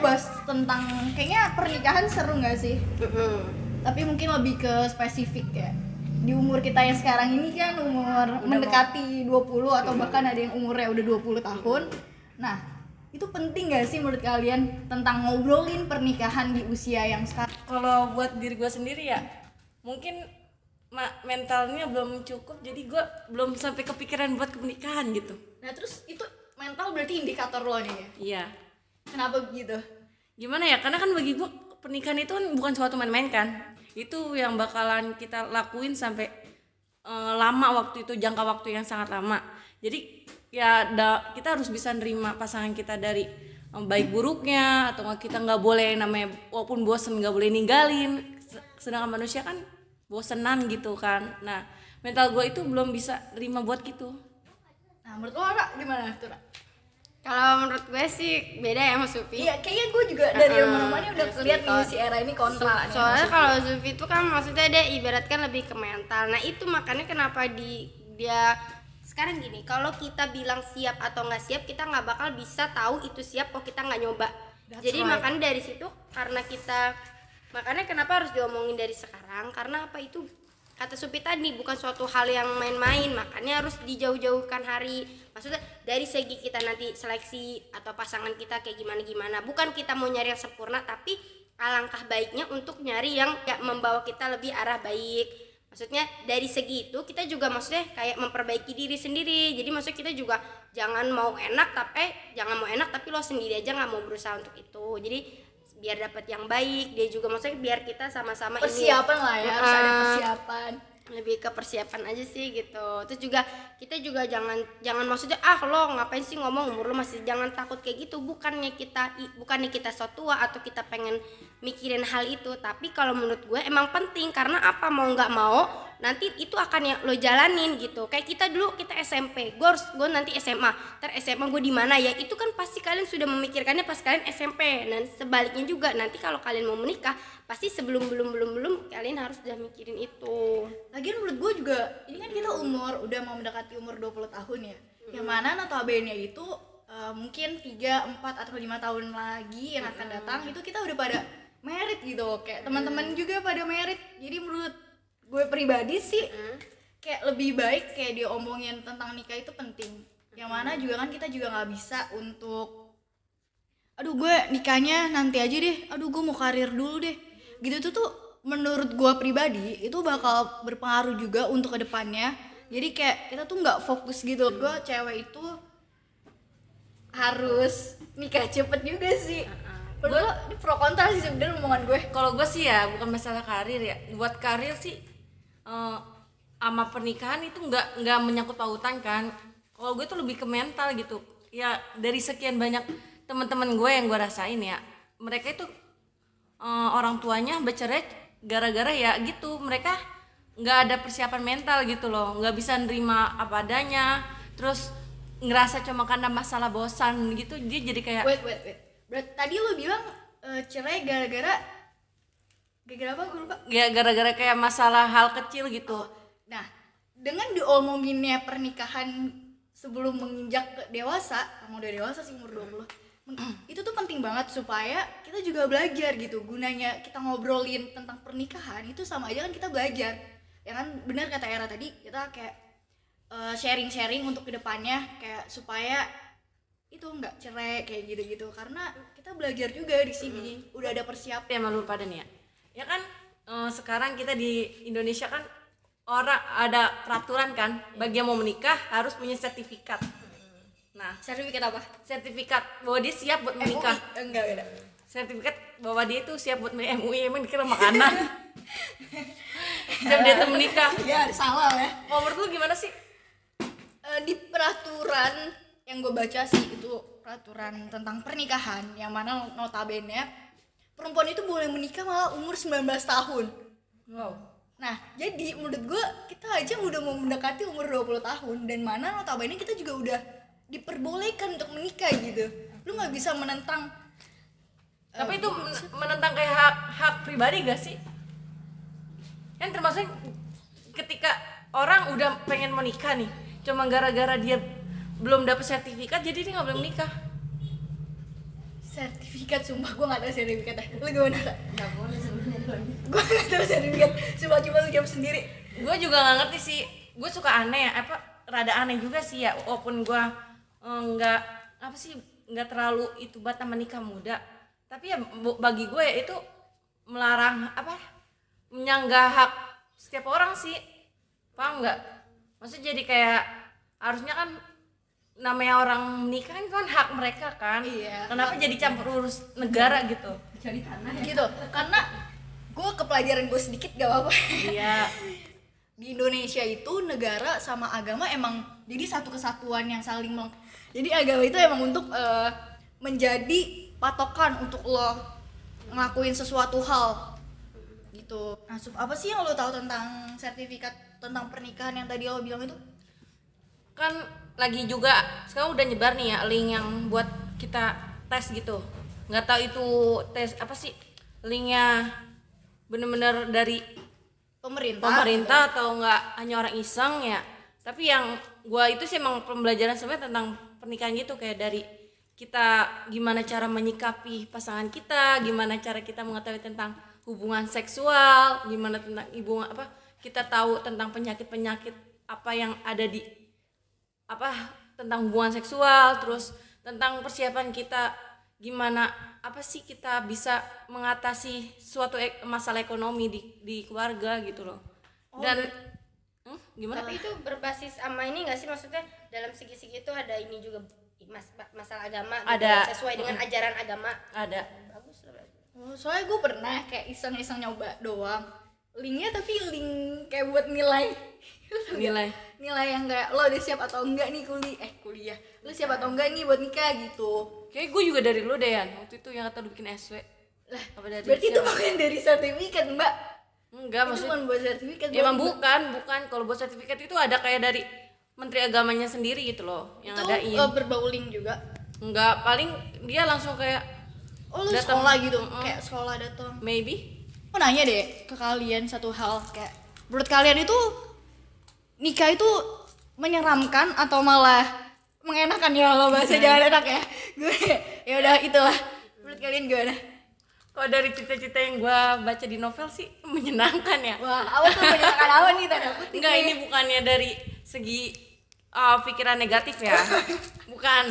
mau bahas tentang kayaknya pernikahan seru nggak sih? Tapi mungkin lebih ke spesifik ya. Di umur kita yang sekarang ini kan umur mendekati 20 atau bahkan ada yang umurnya udah 20 tahun. Nah, itu penting gak sih menurut kalian tentang ngobrolin pernikahan di usia yang sekarang? kalau buat diri gue sendiri ya mungkin ma- mentalnya belum cukup jadi gue belum sampai kepikiran buat pernikahan gitu Nah, terus itu mental berarti indikator lo nih ya. iya Kenapa begitu? gimana ya karena kan bagi gue pernikahan itu kan bukan suatu main-main kan itu yang bakalan kita lakuin sampai eh, lama waktu itu jangka waktu yang sangat lama jadi ya da- kita harus bisa nerima pasangan kita dari eh, baik buruknya atau kita nggak boleh namanya walaupun bosen nggak boleh ninggalin Se- sedangkan manusia kan bosenan gitu kan nah mental gue itu belum bisa nerima buat gitu Nah, menurut lo Ra, gimana tuh? Ra? Kalau menurut gue sih beda ya sama Sufi. Iya, kayaknya gue juga dari Uh-uh. rumah-rumah ini udah kelihatan nih si Era ini kontra. nih Soalnya kalau Sufi itu kan maksudnya dia ibaratkan lebih ke mental. Nah itu makanya kenapa di dia sekarang gini, kalau kita bilang siap atau nggak siap, kita nggak bakal bisa tahu itu siap kok kita nggak nyoba. That's Jadi right. makanya dari situ karena kita makanya kenapa harus diomongin dari sekarang karena apa itu kata Supi tadi bukan suatu hal yang main-main makanya harus dijauh-jauhkan hari. Maksudnya dari segi kita nanti seleksi atau pasangan kita kayak gimana gimana bukan kita mau nyari yang sempurna tapi alangkah baiknya untuk nyari yang ya, membawa kita lebih arah baik. Maksudnya dari segi itu kita juga maksudnya kayak memperbaiki diri sendiri. Jadi maksudnya kita juga jangan mau enak tapi jangan mau enak tapi lo sendiri aja nggak mau berusaha untuk itu. Jadi biar dapat yang baik dia juga maksudnya biar kita sama-sama ini. Persiapan lah ya, harus ada persiapan. lebih ke persiapan aja sih gitu. Terus juga kita juga jangan jangan maksudnya ah lo ngapain sih ngomong umur lo masih jangan takut kayak gitu bukannya kita bukannya kita so tua atau kita pengen mikirin hal itu. Tapi kalau menurut gue emang penting. Karena apa? Mau nggak mau nanti itu akan yang lo jalanin gitu. Kayak kita dulu kita SMP gue harus gue nanti SMA ntar SMA gue di mana ya? Itu kan pasti kalian sudah memikirkannya pas kalian SMP dan sebaliknya juga. Nanti kalau kalian mau menikah pasti sebelum belum belum belum kalian harus udah mikirin itu. Lagian menurut gue juga, ini kan kita umur udah mau mendekati umur 20 tahun ya. Yang mana notabene itu eh, mungkin 3, 4 atau 5 tahun lagi yang akan datang itu kita udah pada merit gitu. Kayak teman-teman juga pada merit. Jadi menurut gue pribadi sih kayak lebih baik kayak diomongin tentang nikah itu penting. Yang mana juga kan kita juga nggak bisa untuk aduh gue nikahnya nanti aja deh. Aduh gue mau karir dulu deh. Gitu tuh tuh menurut gue pribadi itu bakal berpengaruh juga untuk ke depannya. Jadi kayak kita tuh nggak fokus gitu. Gue cewek itu harus nikah cepet juga sih. Lo ini pro kontra sih sebenarnya omongan gue. Kalau gue sih ya bukan masalah karir ya. Buat karir sih sama pernikahan itu nggak nggak menyangkut pautan kan. Kalau gue tuh lebih ke mental gitu. Ya dari sekian banyak teman-teman gue yang gue rasain ya mereka itu eh, orang tuanya bercerai gara-gara ya gitu. Mereka nggak ada persiapan mental gitu loh. Nggak bisa nerima apa adanya. Terus ngerasa cuma karena masalah bosan gitu dia jadi kayak wait wait wait. Berarti tadi lo bilang eh, cerai gara-gara gara-gara apa gue lupa ya gara-gara kayak masalah hal kecil gitu Nah, dengan diomonginnya pernikahan sebelum menginjak ke dewasa, kamu udah dewasa sih umur 20. meng- itu tuh penting banget supaya kita juga belajar gitu. Gunanya kita ngobrolin tentang pernikahan itu sama aja kan kita belajar. Ya kan benar kata Era tadi, kita kayak eh, sharing-sharing untuk ke depannya kayak supaya itu nggak cerai kayak gitu-gitu karena kita belajar juga di sini udah ada persiapan ya malu pada nih ya ya kan eh, sekarang kita di Indonesia kan orang ada peraturan kan bagi yang mau menikah harus punya sertifikat. Nah sertifikat apa? sertifikat bahwa dia siap buat menikah. MUI? enggak enggak. Sertifikat bahwa dia itu siap buat MUI emang dikira makanan. Siap dia tuh menikah. Ya salah ya. Mau menurut lu gimana sih? Eh, di peraturan yang gue baca sih itu peraturan tentang pernikahan yang mana notabene perempuan itu boleh menikah malah umur 19 tahun. Wow. Nah jadi menurut gue kita aja udah mau mendekati umur 20 tahun dan mana notabene kita juga udah diperbolehkan untuk menikah gitu. Lu nggak bisa menentang tapi itu men- menentang kayak hak hak pribadi gak sih? Kan termasuk ketika orang udah pengen menikah nih cuma gara-gara dia belum dapet sertifikat jadi dia nggak boleh menikah sertifikat sumpah gue gak tau sertifikatnya lu gimana? Nggak boleh sebenarnya. Gue gak tau sertifikat sumpah coba lu jawab sendiri. Gue juga nggak ngerti sih. Gue suka aneh ya apa rada aneh juga sih ya walaupun gue eh, nggak apa sih nggak terlalu itu bata menikah muda. Tapi ya bagi gue ya itu melarang apa menyanggah hak setiap orang sih. Paham nggak? Maksudnya jadi kayak harusnya kan namanya orang menikah kan kan hak mereka kan. Iya. kenapa jadi campur urus negara gitu? Cari tanah. Ya gitu. Karena gue ke pelajaran gue sedikit gak apa-apa. Iya. Di Indonesia itu negara sama agama emang jadi satu kesatuan yang saling meleng jadi agama itu emang untuk eh, menjadi patokan untuk lo ngelakuin sesuatu hal. Gitu. Nah apa sih yang lo tahu tentang sertifikat tentang pernikahan yang tadi lo bilang itu? Kan lagi juga sekarang udah nyebar nih ya link yang buat kita tes gitu. Nggak tahu itu tes apa sih linknya bener-bener dari pemerintah pemerintah atau nggak hanya orang iseng ya. Tapi yang gua itu sih emang pembelajaran sebenarnya tentang pernikahan gitu kayak dari kita gimana cara menyikapi pasangan kita gimana cara kita mengetahui tentang hubungan seksual gimana tentang ibu apa kita tahu tentang penyakit penyakit apa yang ada di apa tentang hubungan seksual terus tentang persiapan kita gimana apa sih kita bisa mengatasi suatu ek- masalah ekonomi di di keluarga gitu loh. Dan Hmm, gimana? tapi itu berbasis sama ini nggak sih? Maksudnya dalam segi-segi itu ada ini juga mas- masalah agama gitu, Ada. sesuai dengan ajaran agama. Ada. Bagus lah berarti. Oh, soalnya gue pernah kayak iseng-iseng nyoba doang. Linknya tapi link kayak buat nilai. gak? Nilai. nilai yang kayak lo udah siap atau enggak nih kuliah eh kuliah. Lo siap atau enggak nih buat nikah? Gitu. Kayak gue juga dari lu deh Yan. Waktu itu yang kata lu bikin SW lah apa dari berarti itu siapa? bukan dari sertifikat mbak? Enggak itu maksudnya bukan buat sertifikat ya emang bukan bukan. Kalau buat sertifikat itu ada kayak dari menteri agamanya sendiri gitu loh yang itu adain eh, berbau link juga. Enggak paling dia langsung kayak oh lu Datang. sekolah gitu? Mm-mm. kayak sekolah datang. Maybe. Mau nanya deh ke kalian satu hal kayak menurut kalian itu nikah itu menyeramkan atau malah mengenakan? Ya lo bahasa jangan enak ya. Gue ya udah itulah. Menurut kalian gimana? Kalau dari cita-cita yang gue baca di novel sih menyenangkan ya? Wah apa tuh menyenangkan? Apa nih tanda kutip enggak ini bukannya dari segi uh, pikiran negatif ya? Bukan.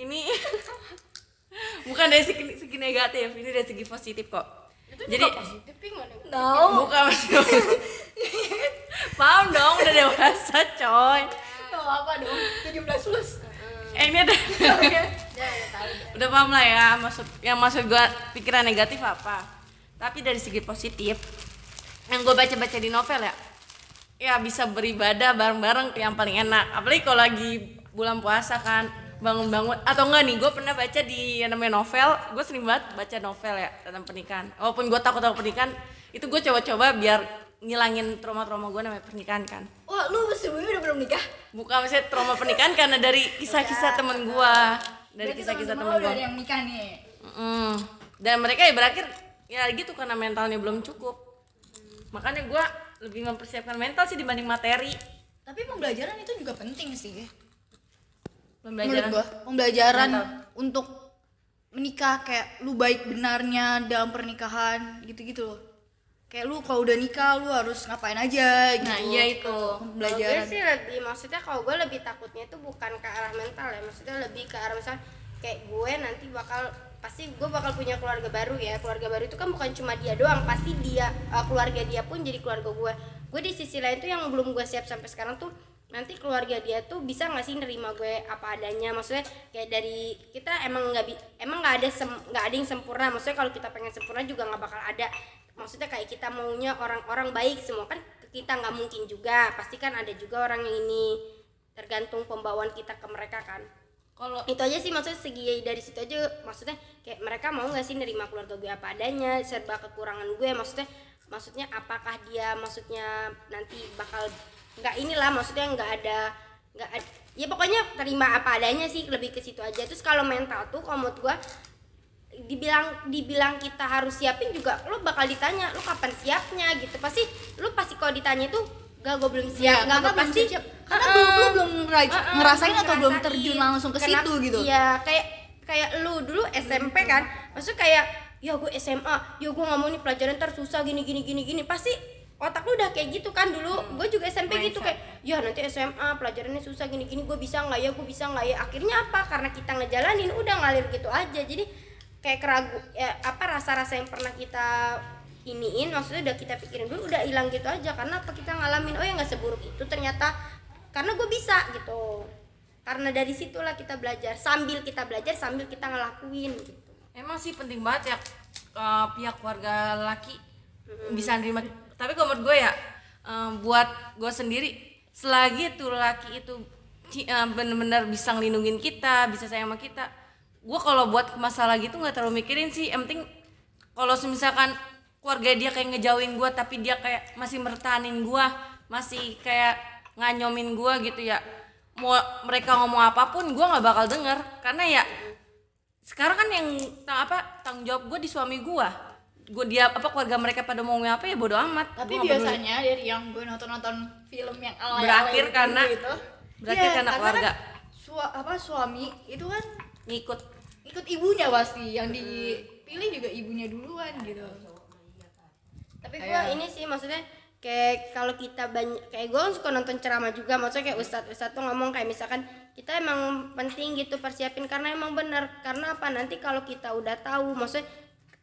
Ini bukan dari segi, segi negatif ini dari segi positif kok. Jadi positif no. Bukan maksudnya paham dong udah dewasa coy. No apa dong 17 plus. Eh ini ada. Ya udah dah. udah paham lah ya maksud yang maksud gua pikiran negatif apa. Tapi dari segi positif yang gue baca-baca di novel ya ya bisa beribadah bareng-bareng yang paling enak. Apalagi kalau lagi bulan puasa kan bangun-bangun. Atau enggak nih gue pernah baca di yang namanya novel gue sering banget baca novel ya tentang pernikahan. Walaupun gue takut sama pernikahan itu gue coba-coba biar ngilangin trauma-trauma gue namanya pernikahan kan. Wah lu sebelumnya udah belum nikah? Bukan maksudnya trauma pernikahan karena dari kisah-kisah temen gue dari kisah-kisah temen gue yang nikah nih. Mm. Dan mereka ya berakhir ya gitu karena mentalnya belum cukup. Makanya gua lebih mempersiapkan mental sih dibanding materi. tapi pembelajaran itu juga penting sih. Pembelajaran. gua pembelajaran Nggak untuk menikah kayak lu baik benarnya dalam pernikahan gitu-gitu loh kayak lu kalau udah nikah lu harus ngapain aja gitu. Nah, iya itu. Pembelajaran gue sih lebih maksudnya kalau gue lebih takutnya itu bukan ke arah mental ya maksudnya lebih ke arah misal kayak gue nanti bakal pasti gue bakal punya keluarga baru ya. Keluarga baru itu kan bukan cuma dia doang pasti dia uh, keluarga dia pun jadi keluarga gue. Gue di sisi lain tuh yang belum gue siap sampai sekarang tuh nanti keluarga dia tuh bisa nggak sih nerima gue apa adanya? Maksudnya kayak dari kita emang nggak bi- emang nggak ada sem- nggak ada yang sempurna. Maksudnya kalau kita pengen sempurna juga nggak bakal ada maksudnya kayak kita maunya orang-orang baik semua. Kan kita nggak mungkin juga. Pasti kan ada juga orang yang ini. Tergantung pembawaan kita ke mereka kan. Kalau itu aja sih maksudnya segi dari situ aja. Maksudnya kayak mereka mau nggak sih nerima keluarga gue apa adanya serba kekurangan gue? Maksudnya maksudnya apakah dia maksudnya nanti bakal nggak inilah maksudnya nggak ada nggak ya pokoknya terima apa adanya sih lebih ke situ aja. Terus kalau mental tuh kalau menurut gue dibilang dibilang kita harus siapin juga lo bakal ditanya lo kapan siapnya gitu. Pasti lo pasti kalau ditanya itu gak gue belum siap. Ya, karena gue pasti siap. Karena Heeh. belum- lu belum ngera- Heeh, ngerasain belum atau belum ngerasain. terjun langsung ke situ gitu. iya kayak kayak lu dulu SMP kan maksud kayak ya gue SMA ya gue nggak mau nih pelajaran ntar susah gini gini gini gini. Pasti otak lu udah kayak gitu kan dulu. Gue juga SMP gitu kayak ya nanti SMA pelajarannya susah gini gini gue bisa nggak ya gue bisa nggak ya? Akhirnya apa? Karena kita ngejalanin udah ngalir gitu aja. Jadi kayak keragu ya apa rasa-rasa yang pernah kita iniin maksudnya udah kita pikirin dulu udah hilang gitu aja. Karena apa kita ngalamin oh ya nggak seburuk itu ternyata karena gue bisa gitu. Karena dari situlah kita belajar sambil kita belajar sambil kita ngelakuin gitu. Emang sih penting banget ya eh, pihak keluarga laki bisa nerima. Tapi kalau menurut gue ya eh, buat gue sendiri selagi tuh laki itu eh, bener-bener bisa ngelindungin kita bisa sayang sama kita gue kalau buat masalah gitu nggak terlalu mikirin sih. Yang penting kalau misalkan keluarga dia kayak ngejauhin gue tapi dia kayak masih mertahanin gue masih kayak nganyomin gue gitu ya. Mau mereka ngomong apa pun gue nggak bakal denger. Karena ya sekarang kan yang tang apa tanggung jawab gue di suami gue gue dia apa keluarga mereka pada mau ngomong apa ya bodo amat. Tapi Gua biasanya dari yang gue nonton-nonton film yang alay Berakhir karena- berakhir karena keluarga. sua, apa suami itu kan ngikut. Ikut ibunya pasti yang dipilih juga ibunya duluan gitu. Tapi gua ini sih maksudnya kayak kalau kita banyak kayak gue suka nonton ceramah juga maksudnya kayak ustadz ustadz tuh ngomong kayak misalkan kita emang penting gitu persiapin karena emang bener karena apa? Nanti kalau kita udah tahu maksudnya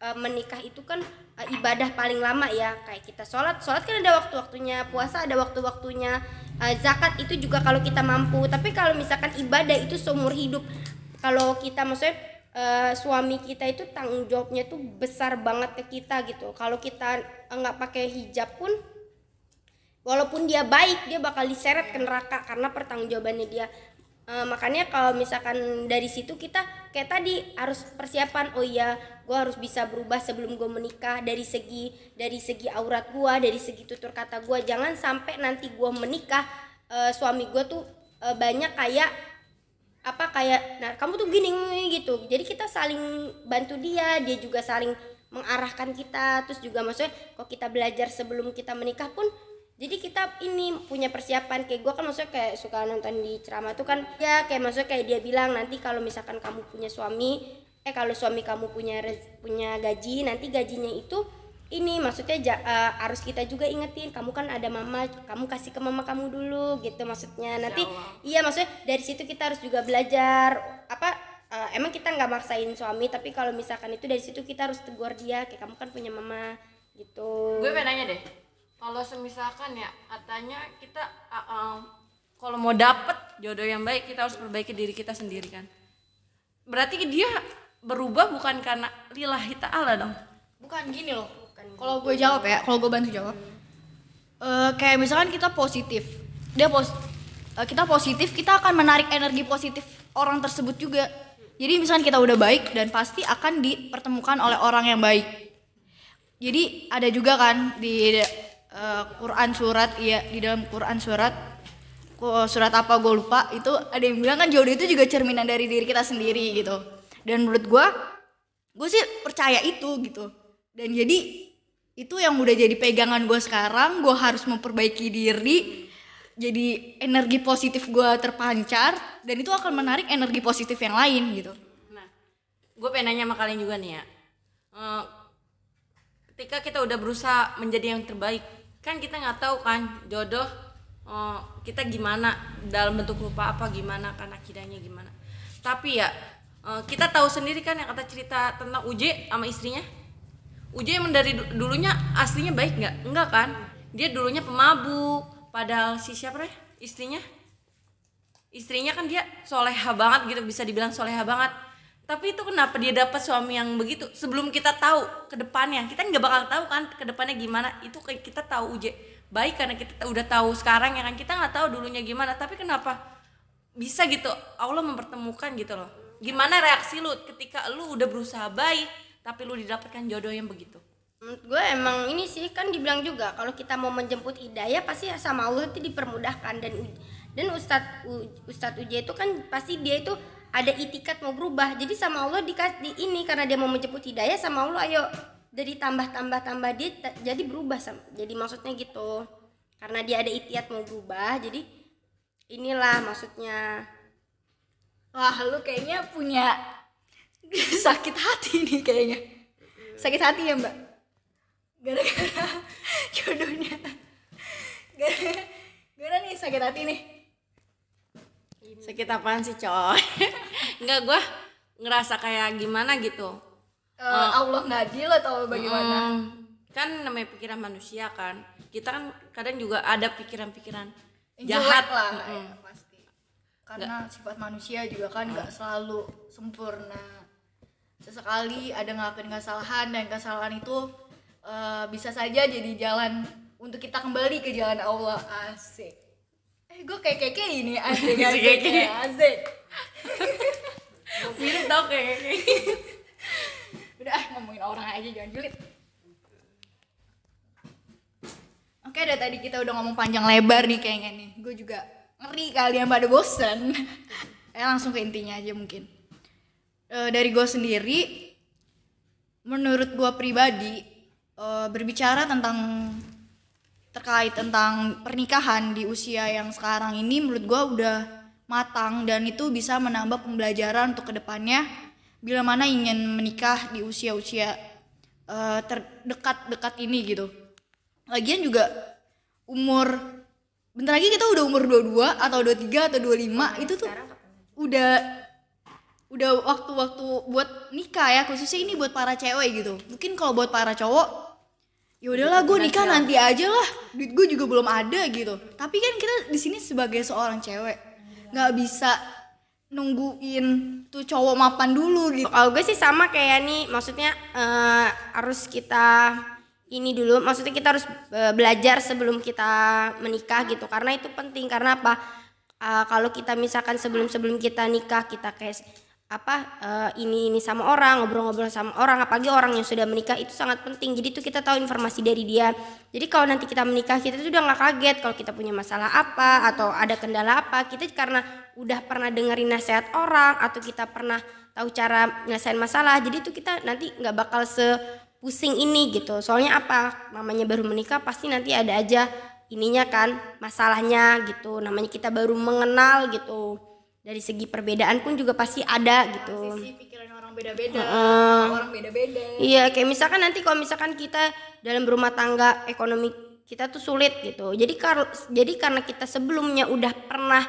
eh, menikah itu kan eh, ibadah paling lama ya kayak kita sholat sholat kan ada waktu waktunya puasa ada waktu waktunya zakat itu juga kalau kita mampu. Tapi kalau misalkan ibadah itu seumur hidup kalau kita maksudnya eh, suami kita itu tanggung jawabnya tuh besar banget ke kita gitu. Kalau kita eh, nggak pakai hijab pun walaupun dia baik dia bakal diseret ke neraka karena pertanggungjawabannya dia. Eh, makanya kalau misalkan dari situ kita kayak tadi harus persiapan oh iya gue harus bisa berubah sebelum gue menikah. Dari segi dari segi aurat gue dari segi tutur kata gue jangan sampai nanti gue menikah eh, suami gue tuh banyak kayak apa kayak nah kamu tuh gini gitu. Jadi kita saling bantu dia dia juga saling mengarahkan kita terus juga maksudnya kok kita belajar sebelum kita menikah pun jadi kita ini punya persiapan. Kayak gue kan maksudnya kayak suka nonton di ceramah tuh kan ya kayak maksudnya kayak dia bilang nanti kalau misalkan kamu punya suami eh kalau suami kamu punya punya gaji nanti gajinya itu ini maksudnya ja- eh, harus kita juga ingetin kamu kan ada mama kamu kasih ke mama kamu dulu gitu maksudnya. Nanti iya maksudnya dari situ kita harus juga belajar apa eh, emang kita nggak maksain suami tapi kalau misalkan itu dari situ kita harus tegur dia kayak kamu kan punya mama gitu. Gue pengen nanya deh kalau semisalkan ya katanya kita uh, uh, kalau mau dapet jodoh yang baik kita harus perbaiki diri kita sendiri kan? Berarti dia berubah bukan karena lillahi ta'ala dong? Bukan gini loh kalau gue jawab ya kalau gue bantu jawab. Eh, kayak misalkan kita positif dia pos eh, kita positif kita akan menarik energi positif orang tersebut juga. Jadi misalkan kita udah baik dan pasti akan dipertemukan oleh orang yang baik. Jadi ada juga kan di eh, Quran surat iya di dalam Quran surat surat apa gue lupa itu ada yang bilang kan jodoh itu juga cerminan dari diri kita sendiri gitu. Dan menurut gue gue sih percaya itu gitu. Dan jadi itu yang udah jadi pegangan gue sekarang gue harus memperbaiki diri jadi energi positif gue terpancar dan itu akan menarik energi positif yang lain gitu Nah, gue pengen nanya sama kalian juga nih ya. Eh, ketika kita udah berusaha menjadi yang terbaik, kan kita nggak tahu kan jodoh eh, kita gimana dalam bentuk rupa apa gimana kan akidahnya gimana. Tapi ya eh, kita tahu sendiri kan yang kata cerita tentang Uje sama istrinya. Uje emang dari du- dulunya aslinya baik nggak? Enggak kan? Dia dulunya pemabuk. Padahal si siapa ya? Istrinya istrinya kan dia soleha banget gitu bisa dibilang soleha banget tapi itu kenapa dia dapat suami yang begitu sebelum kita tahu ke depannya kita nggak bakal tahu kan ke depannya gimana itu kita tahu uje baik karena kita udah tahu sekarang ya kan kita nggak tahu dulunya gimana tapi kenapa bisa gitu Allah mempertemukan gitu loh gimana reaksi lu ketika lu udah berusaha baik tapi lu didapatkan jodoh yang begitu? Menurut gue emang ini sih kan dibilang juga kalau kita mau menjemput hidayah pasti sama Allah itu dipermudahkan. Dan dan Ustadz U- Ustadz Uja itu kan pasti dia itu ada itikat mau berubah. Jadi sama Allah dikas di ini karena dia mau menjemput hidayah sama Allah ayo. Dari tambah tambah tambah dia ta- jadi berubah sam- jadi maksudnya gitu. Karena dia ada itikat mau berubah jadi inilah maksudnya. Wah lu kayaknya punya sakit hati nih kayaknya. Sakit hati ya mbak? Gara-gara jodohnya. Gara gara nih sakit hati nih. Sakit apaan sih coy? Nggak gue ngerasa kayak gimana gitu. Eh, Allah nggak adil atau bagaimana? Hmm, kan namanya pikiran manusia kan. Kita kan kadang juga ada pikiran-pikiran jahat. lah Mm-mm. ya, pasti. Karena sifat manusia juga kan nggak selalu sempurna sesekali ada ngelakuin kesalahan dan kesalahan itu eh, bisa saja jadi jalan untuk kita kembali ke jalan Allah. Asik. Eh gue kayak kayak ini. Asik asik Keke. ya, asik. Mirip tau kayak udah ah, ngomongin orang aja jangan julid. Oke dari tadi kita udah ngomong panjang lebar nih kayaknya nih. Gue juga ngeri kalian pada bosen. Eh langsung ke intinya aja mungkin Eh, dari gue sendiri menurut gue pribadi eh, berbicara tentang terkait tentang pernikahan di usia yang sekarang ini menurut gue udah matang dan itu bisa menambah pembelajaran untuk ke depannya bila mana ingin menikah di usia-usia eh, terdekat-dekat ini gitu. Lagian juga umur bentar lagi kita udah umur 22 atau 23 atau 25 itu tuh udah udah waktu-waktu buat nikah ya khususnya ini buat para cewek gitu. Mungkin kalau buat para cowok ya udahlah gue nikah nanti aja lah duit gue juga belum ada gitu tapi kan kita di sini sebagai seorang cewek nggak bisa nungguin tuh cowok mapan dulu gitu Kalau gue sih sama kayak nih, maksudnya eh, harus kita ini dulu, maksudnya kita harus eh, belajar sebelum kita menikah gitu, karena itu penting. Karena apa? Eh, kalau kita misalkan sebelum sebelum kita nikah kita kayak apa eh, ini ini sama orang ngobrol-ngobrol sama orang apalagi orang yang sudah menikah itu sangat penting. Jadi itu kita tahu informasi dari dia. Jadi kalau nanti kita menikah kita tuh udah nggak kaget kalau kita punya masalah apa atau ada kendala apa. Kita karena udah pernah dengerin nasihat orang atau kita pernah tahu cara nyelesain masalah jadi itu kita nanti nggak bakal sepusing ini gitu. Soalnya apa namanya baru menikah pasti nanti ada aja ininya kan masalahnya gitu. Namanya kita baru mengenal gitu dari segi perbedaan pun juga pasti ada gitu. Sisi pikiran orang beda-beda orang beda-beda. Iya, kayak misalkan nanti kalau misalkan kita dalam berumah tangga ekonomi kita tuh sulit gitu. Jadi kar jadi karena kita sebelumnya udah pernah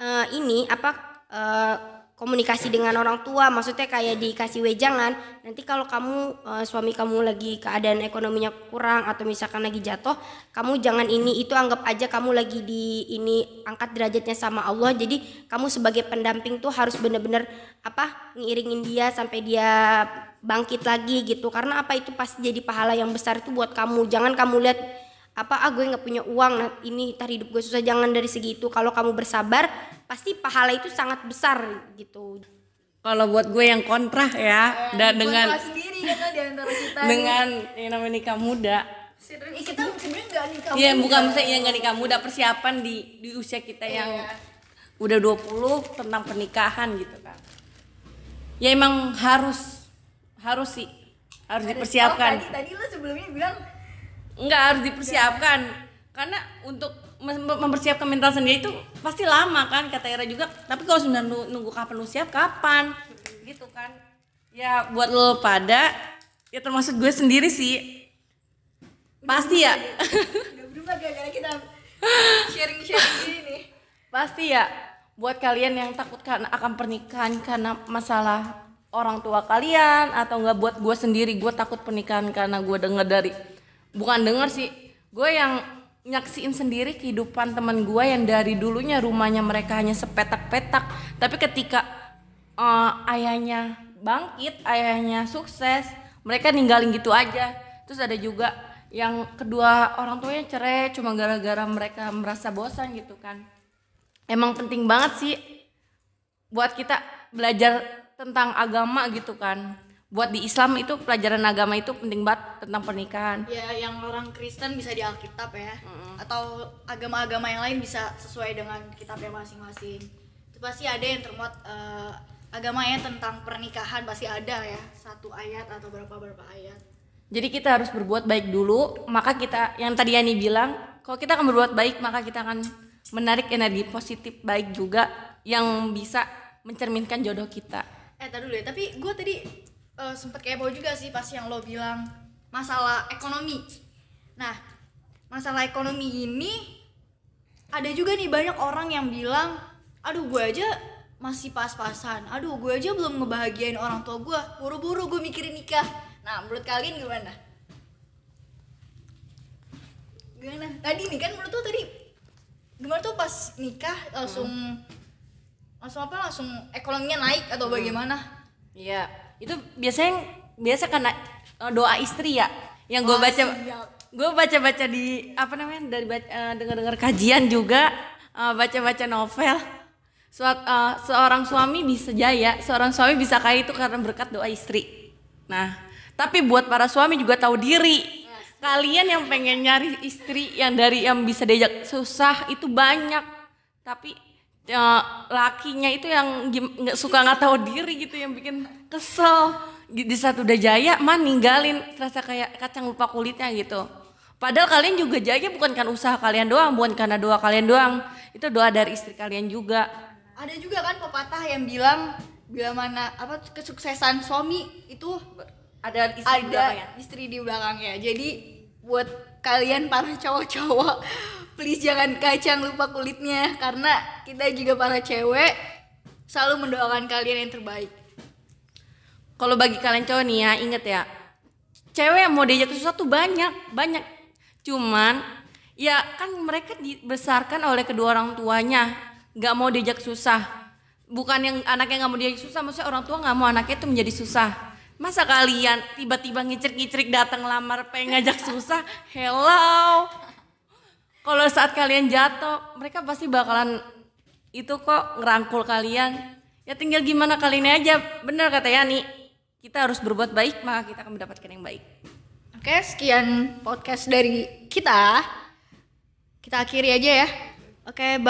eh, ini apa eh, komunikasi dengan orang tua, maksudnya kayak dikasih wejangan. Nanti kalau kamu eh, suami kamu lagi keadaan ekonominya kurang atau misalkan lagi jatuh, kamu jangan ini itu anggap aja kamu lagi di ini angkat derajatnya sama Allah. Jadi kamu sebagai pendamping tuh harus bener-bener apa ngiringin dia sampai dia bangkit lagi gitu karena apa itu pasti jadi pahala yang besar itu buat kamu jangan kamu lihat apa ah gue nggak punya uang nah ini tar hidup gue susah jangan dari segi itu kalau kamu bersabar pasti pahala itu sangat besar gitu. Kalau buat gue yang kontra ya dan dengan sendiri kan di antara kita dengan yang namanya nikah muda. Eh, kita sebenarnya nggak nikah Iya bukan maksudnya yang gak nikah muda persiapan di di usia kita yang udah 20 tentang pernikahan gitu kan. Ya emang harus harus sih harus Oh, dipersiapkan. tadi tadi lu sebelumnya bilang Enggak harus dipersiapkan. Karena untuk mempersiapkan mental sendiri itu pasti lama kan kata Era juga. Tapi kalau sudah nu- nunggu kapan lu siap kapan? Gitu kan. Ya buat lo pada ya termasuk gue sendiri sih. Pasti ya. Udah berubah gara-gara kita sharing-sharing gini nih. Pasti ya. Buat kalian yang takut karena akan pernikahan karena masalah orang tua kalian atau nggak buat gue sendiri gue takut pernikahan karena gue denger dari bukan denger sih. Gue yang nyaksiin sendiri kehidupan teman gue yang dari dulunya rumahnya mereka hanya sepetak-petak. Tapi ketika eh, ayahnya bangkit ayahnya sukses mereka ninggalin gitu aja. Terus ada juga yang kedua orang tuanya cerai cuma gara-gara mereka merasa bosan gitu kan. Emang penting banget sih buat kita belajar tentang agama gitu kan buat di Islam itu pelajaran agama itu penting banget tentang pernikahan. Ya yang orang Kristen bisa di Alkitab ya. Atau agama-agama yang lain bisa sesuai dengan kitabnya masing-masing. Itu pasti ada yang termuat eh, agamanya tentang pernikahan pasti ada ya. Satu ayat atau berapa berapa ayat. Jadi kita harus berbuat baik dulu maka kita yang tadi Yani bilang kalau kita akan berbuat baik maka kita akan menarik energi positif baik juga yang bisa mencerminkan jodoh kita. Eh tadi dulu ya. Tapi gue tadi eh, sempet kepo juga sih pas yang lo bilang masalah ekonomi. Nah masalah ekonomi ini ada juga nih banyak orang yang bilang aduh gue aja masih pas-pasan. Aduh gue aja belum ngebahagiain orang tua gue buru-buru gue mikirin nikah. Nah menurut kalian gimana? Gimana? Tadi nih kan menurut tuh tadi gimana tuh pas nikah langsung langsung apa? Langsung ekonominya naik atau bagaimana? Iya, itu biasanya biasa karena eh, doa istri ya, yang gue Wah, baca, gue baca baca di apa namanya dari baca, dengar dengar kajian juga, eh, baca baca novel. Sua- eh, seorang suami bisa jaya, seorang suami bisa kaya itu karena berkat doa istri. Nah, tapi buat para suami juga tahu diri. Kalian yang pengen nyari istri yang dari yang bisa diajak susah itu banyak, tapi ya, lakinya itu yang nggak suka nggak tahu diri gitu yang bikin kesel. Di di saat udah jaya mah ninggalin terasa kayak kacang lupa kulitnya gitu. Padahal kalian juga jaya bukan kan usaha kalian doang bukan karena doa kalian doang. Itu doa dari istri kalian juga. Ada juga kan pepatah yang bilang bila mana apa kesuksesan suami itu ada istri ada belakangnya. istri di belakangnya. Jadi buat kalian para cowok-cowok please jangan kacang lupa kulitnya karena kita juga para cewek selalu mendoakan kalian yang terbaik Kalau bagi kalian cowok nih ya, inget ya. Cewek yang mau diajak susah tuh banyak, banyak. Cuman ya kan mereka dibesarkan oleh kedua orang tuanya, nggak mau diajak susah. Bukan yang anaknya nggak mau diajak susah, maksudnya orang tua nggak mau anaknya itu menjadi susah. Masa kalian tiba-tiba ngicrik-ngicrik datang lamar pengen ngajak susah? Hello. Kalau saat kalian jatuh, mereka pasti bakalan itu kok ngerangkul kalian. Ya tinggal gimana kalian aja. Bener kata Yani, kita harus berbuat baik maka kita akan mendapatkan yang baik. oke sekian podcast dari kita kita akhiri aja ya oke bye